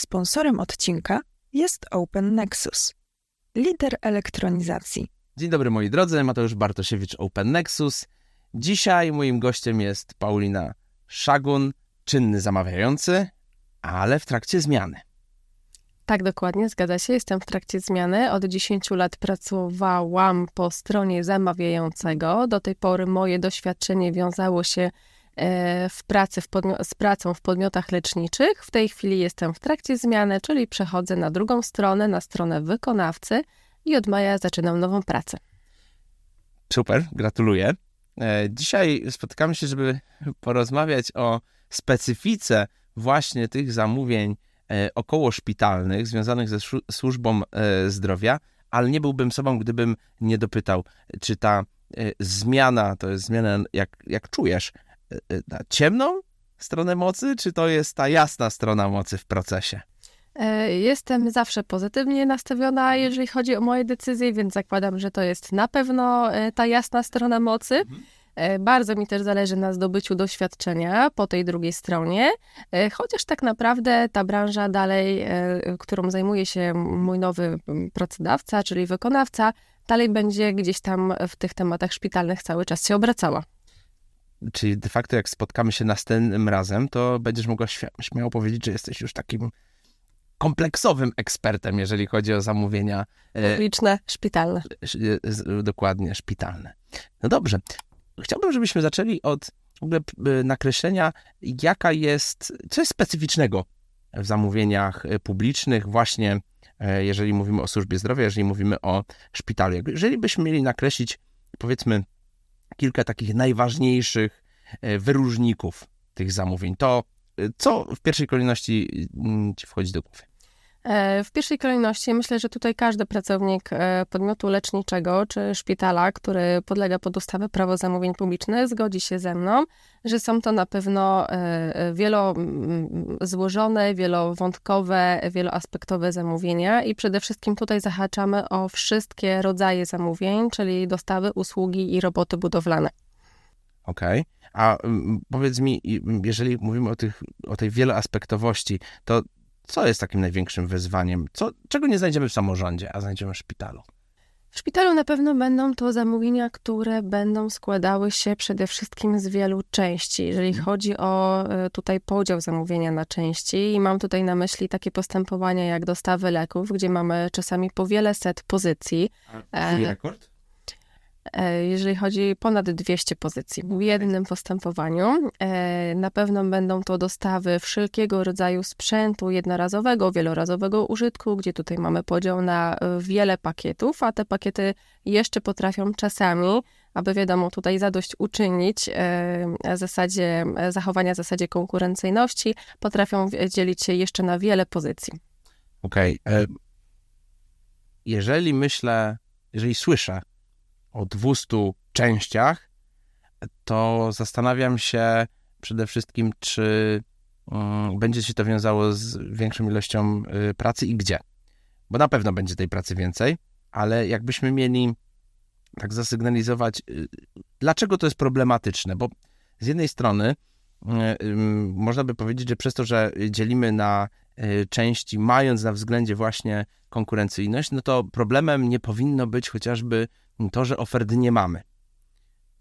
Sponsorem odcinka jest Open Nexus, lider elektronizacji. Dzień dobry moi drodzy, Mateusz Bartosiewicz, Open Nexus. Dzisiaj moim gościem jest Paulina Szagun, czynny zamawiający, ale w trakcie zmiany. Tak, dokładnie, zgadza się. Jestem w trakcie zmiany. Od 10 lat pracowałam po stronie zamawiającego. Do tej pory moje doświadczenie wiązało się w pracy w z pracą w podmiotach leczniczych. W tej chwili jestem w trakcie zmiany, czyli przechodzę na drugą stronę, na stronę wykonawcy i od maja zaczynam nową pracę. Super, gratuluję. E, dzisiaj spotykamy się, żeby porozmawiać o specyfice właśnie tych zamówień e, około szpitalnych, związanych ze służbą e, zdrowia, ale nie byłbym sobą, gdybym nie dopytał, czy ta zmiana to jest zmiana, jak, jak czujesz, na ciemną stronę mocy, czy to jest ta jasna strona mocy w procesie? Jestem zawsze pozytywnie nastawiona, jeżeli chodzi o moje decyzje, więc zakładam, że to jest na pewno ta jasna strona mocy. Mhm. E, bardzo mi też zależy na zdobyciu doświadczenia po tej drugiej stronie, e, chociaż tak naprawdę ta branża dalej, e, którą zajmuje się mój nowy pracodawca, czyli wykonawca, dalej będzie gdzieś tam w tych tematach szpitalnych cały czas się obracała. Czyli de facto, jak spotkamy się następnym razem, to będziesz mogła śmiało powiedzieć, że jesteś już takim kompleksowym ekspertem, jeżeli chodzi o zamówienia publiczne, szpitalne. Dokładnie, szpitalne. No dobrze, chciałbym, żebyśmy zaczęli od w ogóle nakreślenia, jaka jest, co jest specyficznego w zamówieniach e, publicznych, właśnie e, jeżeli mówimy o służbie zdrowia, jeżeli mówimy o szpitalu. Jeżeli byśmy mieli nakreślić, powiedzmy, kilka takich najważniejszych e, wyróżników tych zamówień, to co w pierwszej kolejności mm, ci wchodzi do głowy? E, w pierwszej kolejności myślę, że tutaj każdy pracownik e, podmiotu leczniczego czy szpitala, który podlega pod ustawę prawo zamówień publicznych, zgodzi się ze mną, że są to na pewno e, wielozłożone, wielowątkowe, wieloaspektowe zamówienia i przede wszystkim tutaj zahaczamy o wszystkie rodzaje zamówień, czyli dostawy, usługi i roboty budowlane. Okej. Okay. A powiedz mi, jeżeli mówimy o, tych, o tej wieloaspektowości, to co jest takim największym wyzwaniem? Co, czego nie znajdziemy w samorządzie, a znajdziemy w szpitalu? W szpitalu na pewno będą to zamówienia, które będą składały się przede wszystkim z wielu części. Jeżeli mhm. chodzi o e, tutaj podział zamówienia na części, i mam tutaj na myśli takie postępowania jak dostawy leków, gdzie mamy czasami po wiele set pozycji. A twój rekord? E, jeżeli chodzi ponad 200 pozycji w jednym postępowaniu. E, na pewno będą to dostawy wszelkiego rodzaju sprzętu jednorazowego, wielorazowego użytku, gdzie tutaj mamy podział na wiele pakietów, a te pakiety jeszcze potrafią czasami, aby wiadomo, tutaj zadość uczynić e, zasadzie, zachowania zasadzie konkurencyjności, potrafią dzielić się jeszcze na wiele pozycji. Okej. Okay. Jeżeli myślę, jeżeli słyszę o 200 częściach, to zastanawiam się przede wszystkim, czy um, będzie się to wiązało z większą ilością y, pracy i gdzie. Bo na pewno będzie tej pracy więcej, ale jakbyśmy mieli tak zasygnalizować, y, dlaczego to jest problematyczne, bo z jednej strony y, można by powiedzieć, że przez to, że dzielimy na części, mając na względzie właśnie konkurencyjność, no to problemem nie powinno być chociażby to, że oferty nie mamy.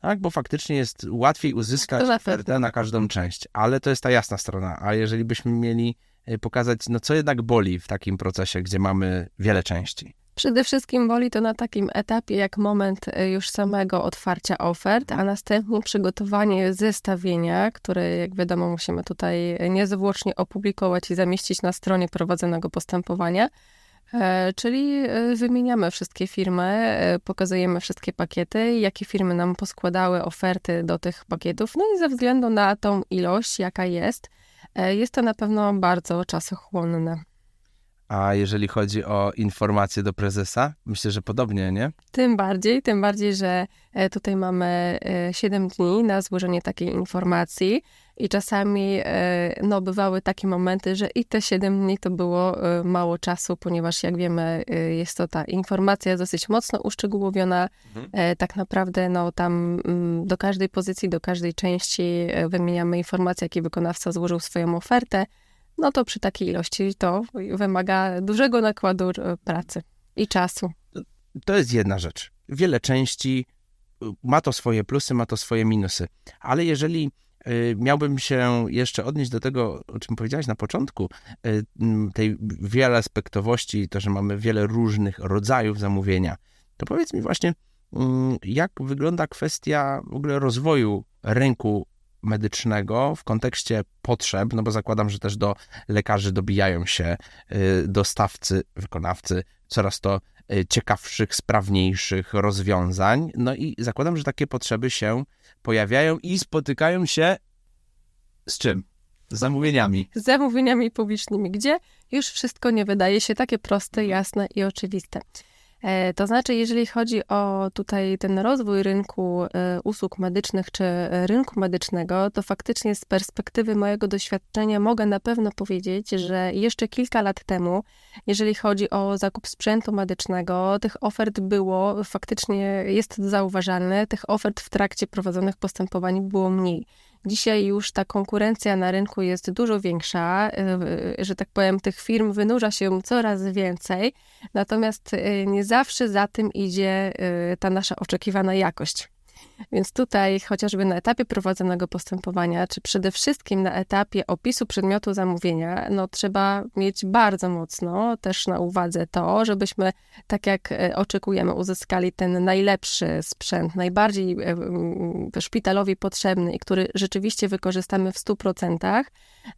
Tak, bo faktycznie jest łatwiej uzyskać ofertę na każdą część, ale to jest ta jasna strona. A jeżeli byśmy mieli e, pokazać, no co jednak boli w takim procesie, gdzie mamy wiele części? Przede wszystkim boli to na takim etapie jak moment e, już samego otwarcia ofert, a następnie przygotowanie zestawienia, które jak wiadomo musimy tutaj niezwłocznie opublikować i zamieścić na stronie prowadzonego postępowania. E, czyli e, wymieniamy wszystkie firmy, e, pokazujemy wszystkie pakiety, jakie firmy nam poskładały oferty do tych pakietów. No i ze względu na tą ilość, jaka jest, jest to na pewno bardzo czasochłonne. A jeżeli chodzi o informacje do prezesa, myślę, że podobnie, nie? Tym bardziej, tym bardziej, że tutaj mamy 7 dni na złożenie takiej informacji. I czasami e, no, bywały takie momenty, że i te 7 dni to było e, mało czasu, ponieważ jak wiemy, e, jest to ta informacja dosyć mocno uszczegółowiona. Mhm. Tak naprawdę no, tam mm, do każdej pozycji, do każdej części wymieniamy informację, jaki wykonawca złożył swoją ofertę. no to przy takiej ilości to wymaga dużego nakładu pracy i czasu. To jest jedna rzecz. Wiele części y, ma to swoje plusy, ma to swoje minusy, ale jeżeli miałbym się jeszcze odnieść do tego, o czym powiedziałeś na początku, y, tej wieloaspektowości, to, że mamy wiele różnych rodzajów zamówienia, to powiedz mi właśnie, jak wygląda kwestia w ogóle rozwoju rynku medycznego w kontekście potrzeb, no bo zakładam, że też do lekarzy dobijają się dostawcy, wykonawcy coraz to Y, ciekawszych, sprawniejszych rozwiązań. No i zakładam, że takie potrzeby się pojawiają i spotykają się z czym? Z zamówieniami. Z zamówieniami publicznymi, gdzie już wszystko nie wydaje się takie proste, jasne i oczywiste. E, to znaczy, jeżeli chodzi o tutaj ten rozwój rynku e, usług medycznych czy rynku medycznego, to faktycznie z perspektywy mojego doświadczenia mogę na pewno powiedzieć, że jeszcze kilka lat temu, jeżeli chodzi o zakup sprzętu medycznego, tych ofert było, faktycznie jest to zauważalne, tych ofert w trakcie prowadzonych postępowań było mniej. Dzisiaj już ta konkurencja na rynku jest dużo większa, y, że tak powiem, tych firm wynurza się coraz więcej, natomiast y, nie zawsze za tym idzie y, ta nasza oczekiwana jakość. Więc tutaj chociażby na etapie prowadzonego postępowania, czy przede wszystkim na etapie opisu przedmiotu zamówienia, no trzeba mieć bardzo mocno też na uwadze to, żebyśmy, tak jak e, oczekujemy, uzyskali ten najlepszy sprzęt, najbardziej e, szpitalowi potrzebny i który rzeczywiście wykorzystamy w 100%,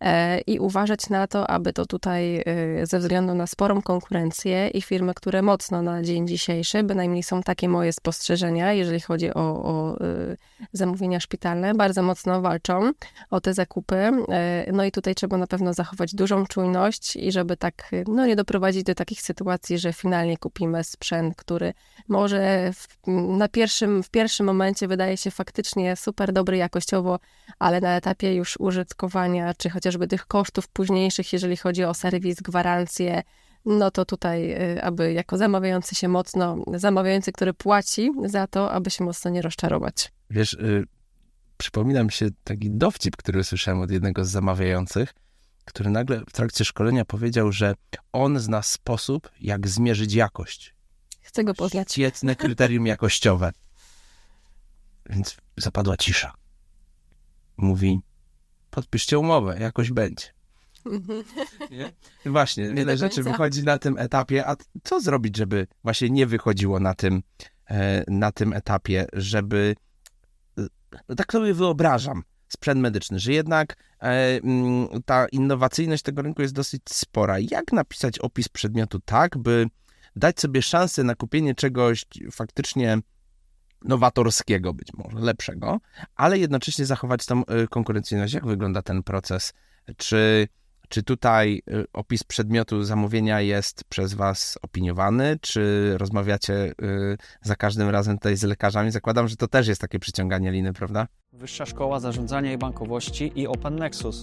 E, i uważać na to, aby to tutaj ze względu na sporą konkurencję i firmy, które mocno na dzień dzisiejszy, bynajmniej są takie moje spostrzeżenia, jeżeli chodzi o, o e, zamówienia szpitalne, bardzo mocno walczą o te zakupy. No i tutaj trzeba na pewno zachować dużą czujność i żeby tak, no nie doprowadzić do takich sytuacji, że finalnie kupimy sprzęt, który może w, na pierwszym, w pierwszym momencie wydaje się faktycznie super dobry jakościowo, ale na etapie już użytkowania, czy chociażby tych kosztów późniejszych, jeżeli chodzi o serwis, gwarancję, no to tutaj, y, aby jako zamawiający się mocno, zamawiający, który płaci za to, aby się mocno nie rozczarować. Wiesz, y, przypominam się taki dowcip, który słyszałem od jednego z zamawiających, który nagle w trakcie szkolenia powiedział, że on zna sposób, jak zmierzyć jakość. Chcę go poznać. Świetne kryterium jakościowe. Więc zapadła cisza. Mówi, podpiszcie umowę, jakoś będzie. Nie? Właśnie, wiele rzeczy wychodzi na tym etapie, a co zrobić, żeby właśnie nie wychodziło na tym, e, na tym etapie, żeby no tak sobie wyobrażam sprzęt medyczny, że jednak e, mm, ta innowacyjność tego rynku jest dosyć spora. Jak napisać opis przedmiotu tak, by dać sobie szansę na kupienie czegoś faktycznie nowatorskiego, być może lepszego, ale jednocześnie zachować tą y, konkurencyjność. Jak wygląda ten proces? Czy, czy tutaj y, opis przedmiotu zamówienia jest przez Was opiniowany? Czy rozmawiacie y, za każdym razem tutaj z lekarzami? Zakładam, że to też jest takie przyciąganie liny, prawda? Wyższa Szkoła Zarządzania i Bankowości i Open Nexus.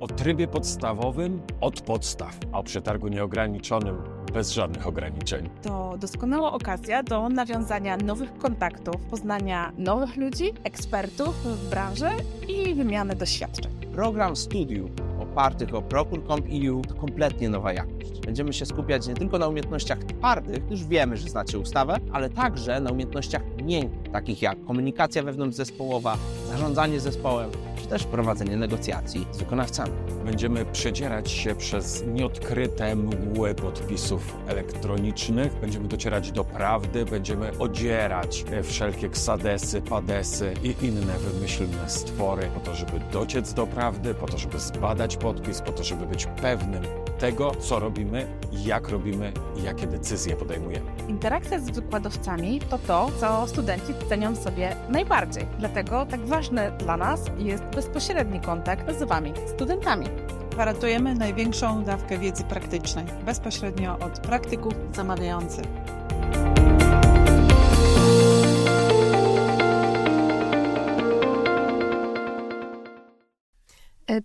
O trybie podstawowym od podstaw, a o przetargu nieograniczonym bez żadnych ograniczeń. To doskonała okazja do nawiązania nowych kontaktów, poznania nowych ludzi, ekspertów w branży i wymiany doświadczeń. Program studiów opartych o Procure.com.eu to kompletnie nowa jakość. Będziemy się skupiać nie tylko na umiejętnościach twardych, już wiemy, że znacie ustawę, ale także na umiejętnościach miękkich, takich jak komunikacja wewnątrzzespołowa, zarządzanie zespołem, czy też prowadzenie negocjacji z wykonawcami. Będziemy przedzierać się przez nieodkryte mgły podpisów elektronicznych, będziemy docierać do prawdy, będziemy odzierać wszelkie ksadesy, padesy i inne wymyślne stwory po to, żeby dociec do prawdy, po to, żeby zbadać podpis, po to, żeby być pewnym tego, co robimy, jak robimy i jakie decyzje podejmujemy. Interakcja z wykładowcami to to, co studenci cenią sobie najbardziej. Dlatego tak ważne dla nas jest bezpośredni kontakt z Wami, studentami. Gwarantujemy największą dawkę wiedzy praktycznej, bezpośrednio od praktyków zamawiających.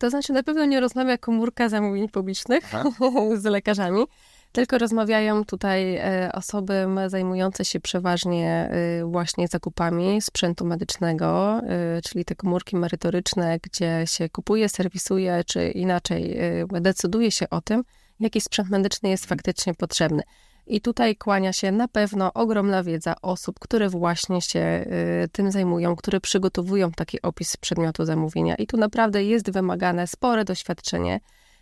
To znaczy, na pewno nie rozmawia komórka zamówień publicznych z lekarzami. tylko rozmawiają tutaj e, osoby zajmujące się przeważnie e, właśnie zakupami sprzętu medycznego, e, czyli te komórki merytoryczne, gdzie się kupuje, serwisuje, czy inaczej decyduje się o tym, jaki sprzęt medyczny jest faktycznie potrzebny. I tutaj kłania się na pewno ogromna wiedza osób, które właśnie się tym zajmują, które przygotowują taki opis przedmiotu zamówienia. I tu naprawdę jest wymagane spore doświadczenie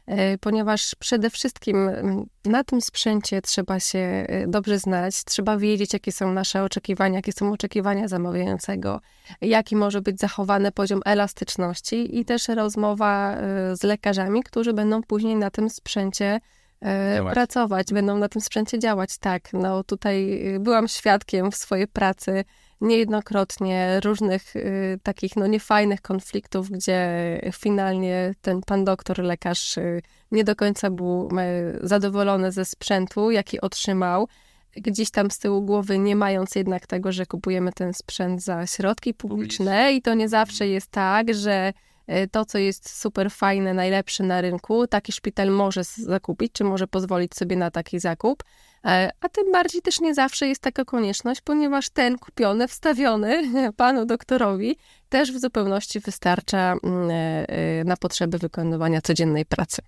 E, ponieważ przede wszystkim mm, na tym sprzęcie trzeba się e, dobrze znać, trzeba wiedzieć, jakie są nasze oczekiwania, jakie są oczekiwania zamawiającego, jaki może być zachowany poziom elastyczności i też rozmowa z lekarzami, którzy będą później na tym sprzęcie działać. pracować, będą na tym sprzęcie działać. Tak, no tutaj byłam świadkiem w swojej pracy niejednokrotnie różnych y, takich no niefajnych konfliktów, gdzie finalnie ten pan doktor, lekarz y, nie do końca był y, zadowolony ze sprzętu, jaki otrzymał. Gdzieś tam z tyłu głowy, nie mając jednak tego, że kupujemy ten sprzęt za środki publiczne, i to nie zawsze jest tak, że y, to, co jest super fajne, najlepsze na rynku, taki szpital może zakupić, czy może pozwolić sobie na taki zakup. E, a tym bardziej też nie zawsze jest taka konieczność, ponieważ ten kupiony, wstawiony panu doktorowi też w zupełności wystarcza mm, e, e, na potrzeby wykonywania codziennej pracy.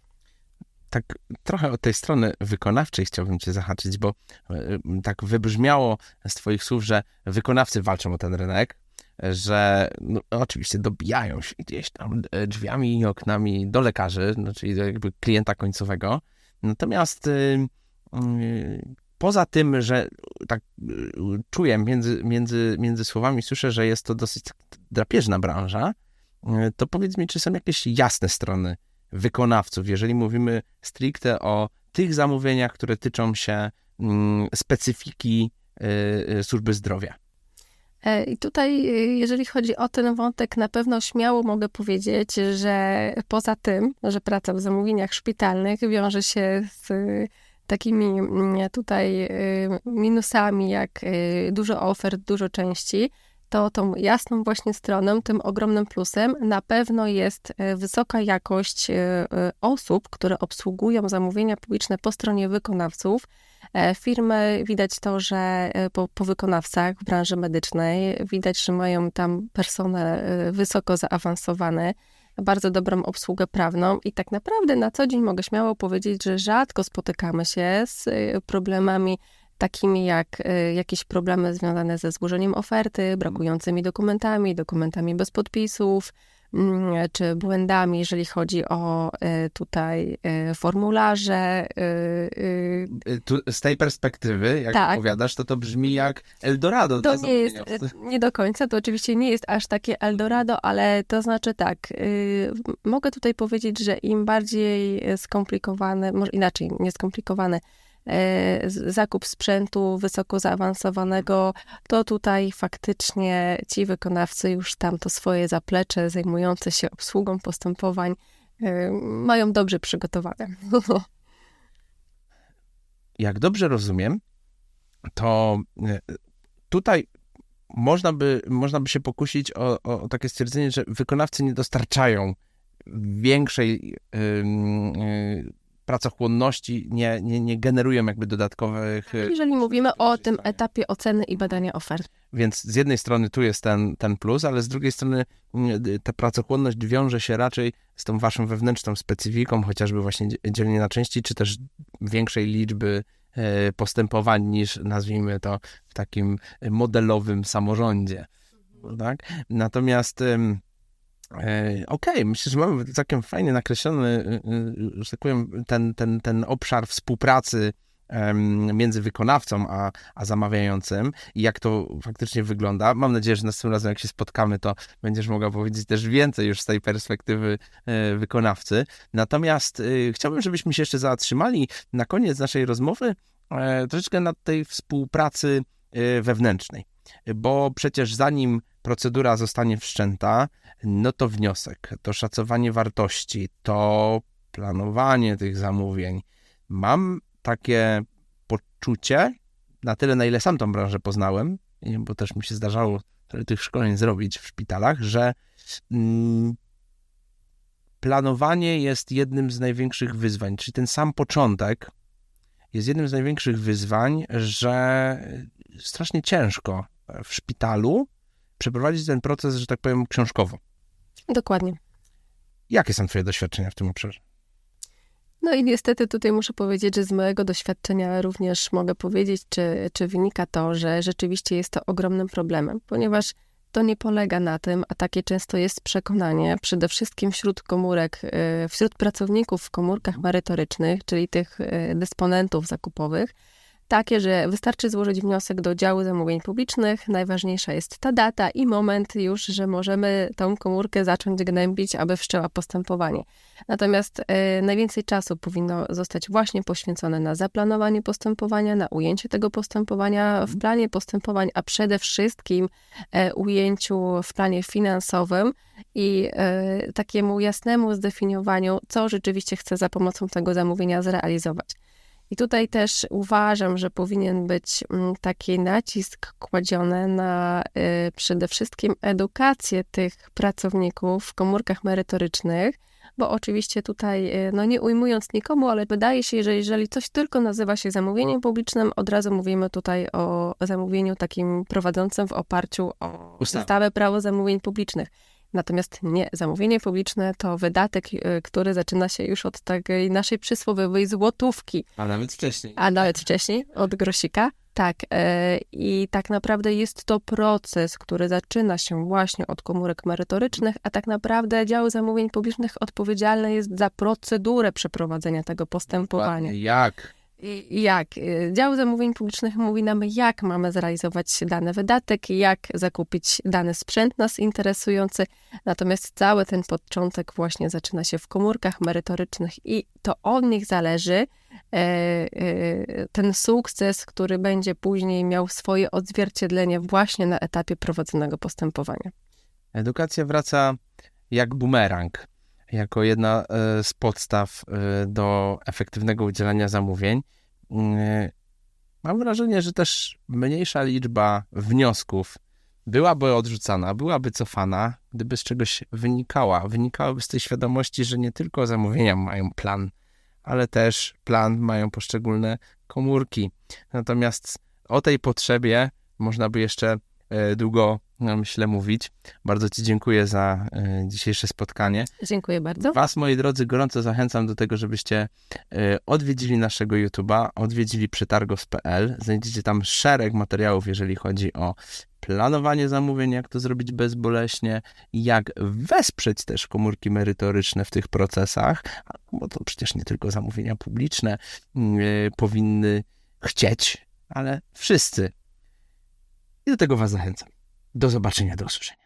Tak trochę od tej strony wykonawczej chciałbym cię zahaczyć, bo tak wybrzmiało z twoich słów, że wykonawcy walczą o ten rynek, że no, oczywiście dobijają się gdzieś tam drzwiami i oknami do lekarzy, no, czyli do jakby klienta końcowego. Natomiast poza tym, że tak czuję między, między, między słowami, słyszę, że jest to dosyć drapieżna branża, to powiedz mi, czy są jakieś jasne strony wykonawców, jeżeli mówimy stricte o tych zamówieniach, które tyczą się mm, specyfiki y, y, służby zdrowia. E, I tutaj, jeżeli chodzi o ten wątek, na pewno śmiało mogę powiedzieć, że poza tym, że praca w zamówieniach szpitalnych wiąże się z takimi mm, tutaj y, minusami, jak dużo ofert, dużo części, to tą jasną właśnie stroną, tym ogromnym plusem na pewno jest y, wysoka jakość osób, które obsługują zamówienia publiczne po stronie wykonawców. E, firmy widać to, że po, po wykonawcach w branży medycznej widać, że mają tam personel wysoko zaawansowany bardzo dobrą obsługę prawną i tak naprawdę na co dzień mogę śmiało powiedzieć, że rzadko spotykamy się z problemami takimi jak y, jakieś problemy związane ze złożeniem oferty, brakującymi dokumentami, dokumentami bez podpisów, Mm, czy błędami, jeżeli chodzi o y, tutaj y, formularze. Tu, z tej perspektywy, jak tak. opowiadasz, to to brzmi jak Eldorado. To nie jest, nie do końca, to oczywiście nie jest aż takie Eldorado, ale to znaczy tak, mogę tutaj powiedzieć, że im bardziej skomplikowane, może inaczej, nieskomplikowane, zakup sprzętu wysoko zaawansowanego, to tutaj faktycznie ci wykonawcy już tam to swoje zaplecze zajmujące się obsługą postępowań e, mają dobrze przygotowane. Jak dobrze rozumiem, to e, tutaj można by, można by się pokusić o, o takie stwierdzenie, że wykonawcy nie dostarczają większej pracochłonności nie, nie, nie generują jakby dodatkowych... E, Jeżeli mówimy o tym etapie oceny i badania ofert. Więc z jednej strony tu jest ten, ten plus, ale z drugiej strony mm, ta pracochłonność wiąże się raczej z tą waszą wewnętrzną specyfiką, chociażby właśnie dzielenie na części, czy też większej liczby e, postępowań niż nazwijmy to w takim modelowym samorządzie. Tak? Natomiast okej, okay, myślę, że mamy całkiem fajnie nakreślony, y, y, że tak powiem, ten, ten, ten obszar współpracy między wykonawcą a, a zamawiającym i jak to faktycznie wygląda. Mam nadzieję, że następnym razem, jak się spotkamy, to będziesz mogła powiedzieć też więcej już z tej perspektywy e, wykonawcy. Natomiast y, chciałbym, żebyśmy się jeszcze zatrzymali na koniec naszej rozmowy e, troszeczkę nad tej współpracy wewnętrznej, bo przecież zanim procedura zostanie wszczęta, no to wniosek, to szacowanie wartości, to planowanie tych zamówień. Mam takie poczucie, na tyle na ile sam tą branżę poznałem, bo też mi się zdarzało tych szkoleń zrobić w szpitalach, że mm, planowanie jest jednym z największych wyzwań, czyli ten sam początek jest jednym z największych wyzwań, że strasznie ciężko w szpitalu przeprowadzić ten proces, że tak powiem, książkowo. Dokładnie. Jakie są Twoje doświadczenia w tym obszarze? No i niestety tutaj muszę powiedzieć, że z mojego doświadczenia również mogę powiedzieć, czy, czy wynika to, że rzeczywiście jest to ogromnym problemem, ponieważ to nie polega na tym, a takie często jest przekonanie, przede wszystkim wśród komórek, y, wśród pracowników w komórkach merytorycznych, czyli tych y, dysponentów zakupowych, takie, że wystarczy złożyć wniosek do działu zamówień publicznych. Najważniejsza jest ta data i moment już, że możemy tą komórkę zacząć gnębić, aby wszczęła postępowanie. Natomiast e, najwięcej czasu powinno zostać właśnie poświęcone na zaplanowanie postępowania, na ujęcie tego postępowania w planie postępowań, a przede wszystkim e, ujęciu w planie finansowym i e, takiemu jasnemu zdefiniowaniu, co rzeczywiście chce za pomocą tego zamówienia zrealizować. I tutaj też uważam, że powinien być mm, taki nacisk kładziony na y, przede wszystkim edukację tych pracowników w komórkach merytorycznych, bo oczywiście tutaj, y, no nie ujmując nikomu, ale wydaje się, że jeżeli coś tylko nazywa się zamówieniem publicznym, od razu mówimy tutaj o zamówieniu takim prowadzącym w oparciu o ustawę prawo zamówień publicznych. Natomiast nie, zamówienie publiczne to wydatek, y, który zaczyna się już od takiej naszej przysłowiowej złotówki. A nawet wcześniej. A nawet wcześniej, od grosika. Tak, e, i tak naprawdę jest to proces, który zaczyna się właśnie od komórek merytorycznych, a tak naprawdę dział zamówień publicznych odpowiedzialny jest za procedurę przeprowadzenia tego postępowania. Jak? Jak? Dział zamówień publicznych mówi nam, jak mamy zrealizować dany wydatek, jak zakupić dany sprzęt nas interesujący. Natomiast cały ten początek właśnie zaczyna się w komórkach merytorycznych i to od nich zależy e, e, ten sukces, który będzie później miał swoje odzwierciedlenie właśnie na etapie prowadzonego postępowania. Edukacja wraca jak bumerang jako jedna e, z podstaw e, do efektywnego udzielania zamówień. E, mam wrażenie, że też mniejsza liczba wniosków byłaby odrzucana, byłaby cofana, gdyby z czegoś wynikała. Wynikałaby z tej świadomości, że nie tylko zamówienia mają plan, ale też plan mają poszczególne komórki. Natomiast o tej potrzebie można by jeszcze długo no, myślę, mówić. Bardzo Ci dziękuję za y, dzisiejsze spotkanie. Dziękuję bardzo. Was, moi drodzy, gorąco zachęcam do tego, żebyście y, odwiedzili naszego YouTube'a, odwiedzili przetargos.pl. Znajdziecie tam szereg materiałów, jeżeli chodzi o planowanie zamówień, jak to zrobić bezboleśnie, jak wesprzeć też komórki merytoryczne w tych procesach, bo to przecież nie tylko zamówienia publiczne y, powinny chcieć, ale wszyscy. I do tego Was zachęcam. Do zobaczenia, do usłyszenia.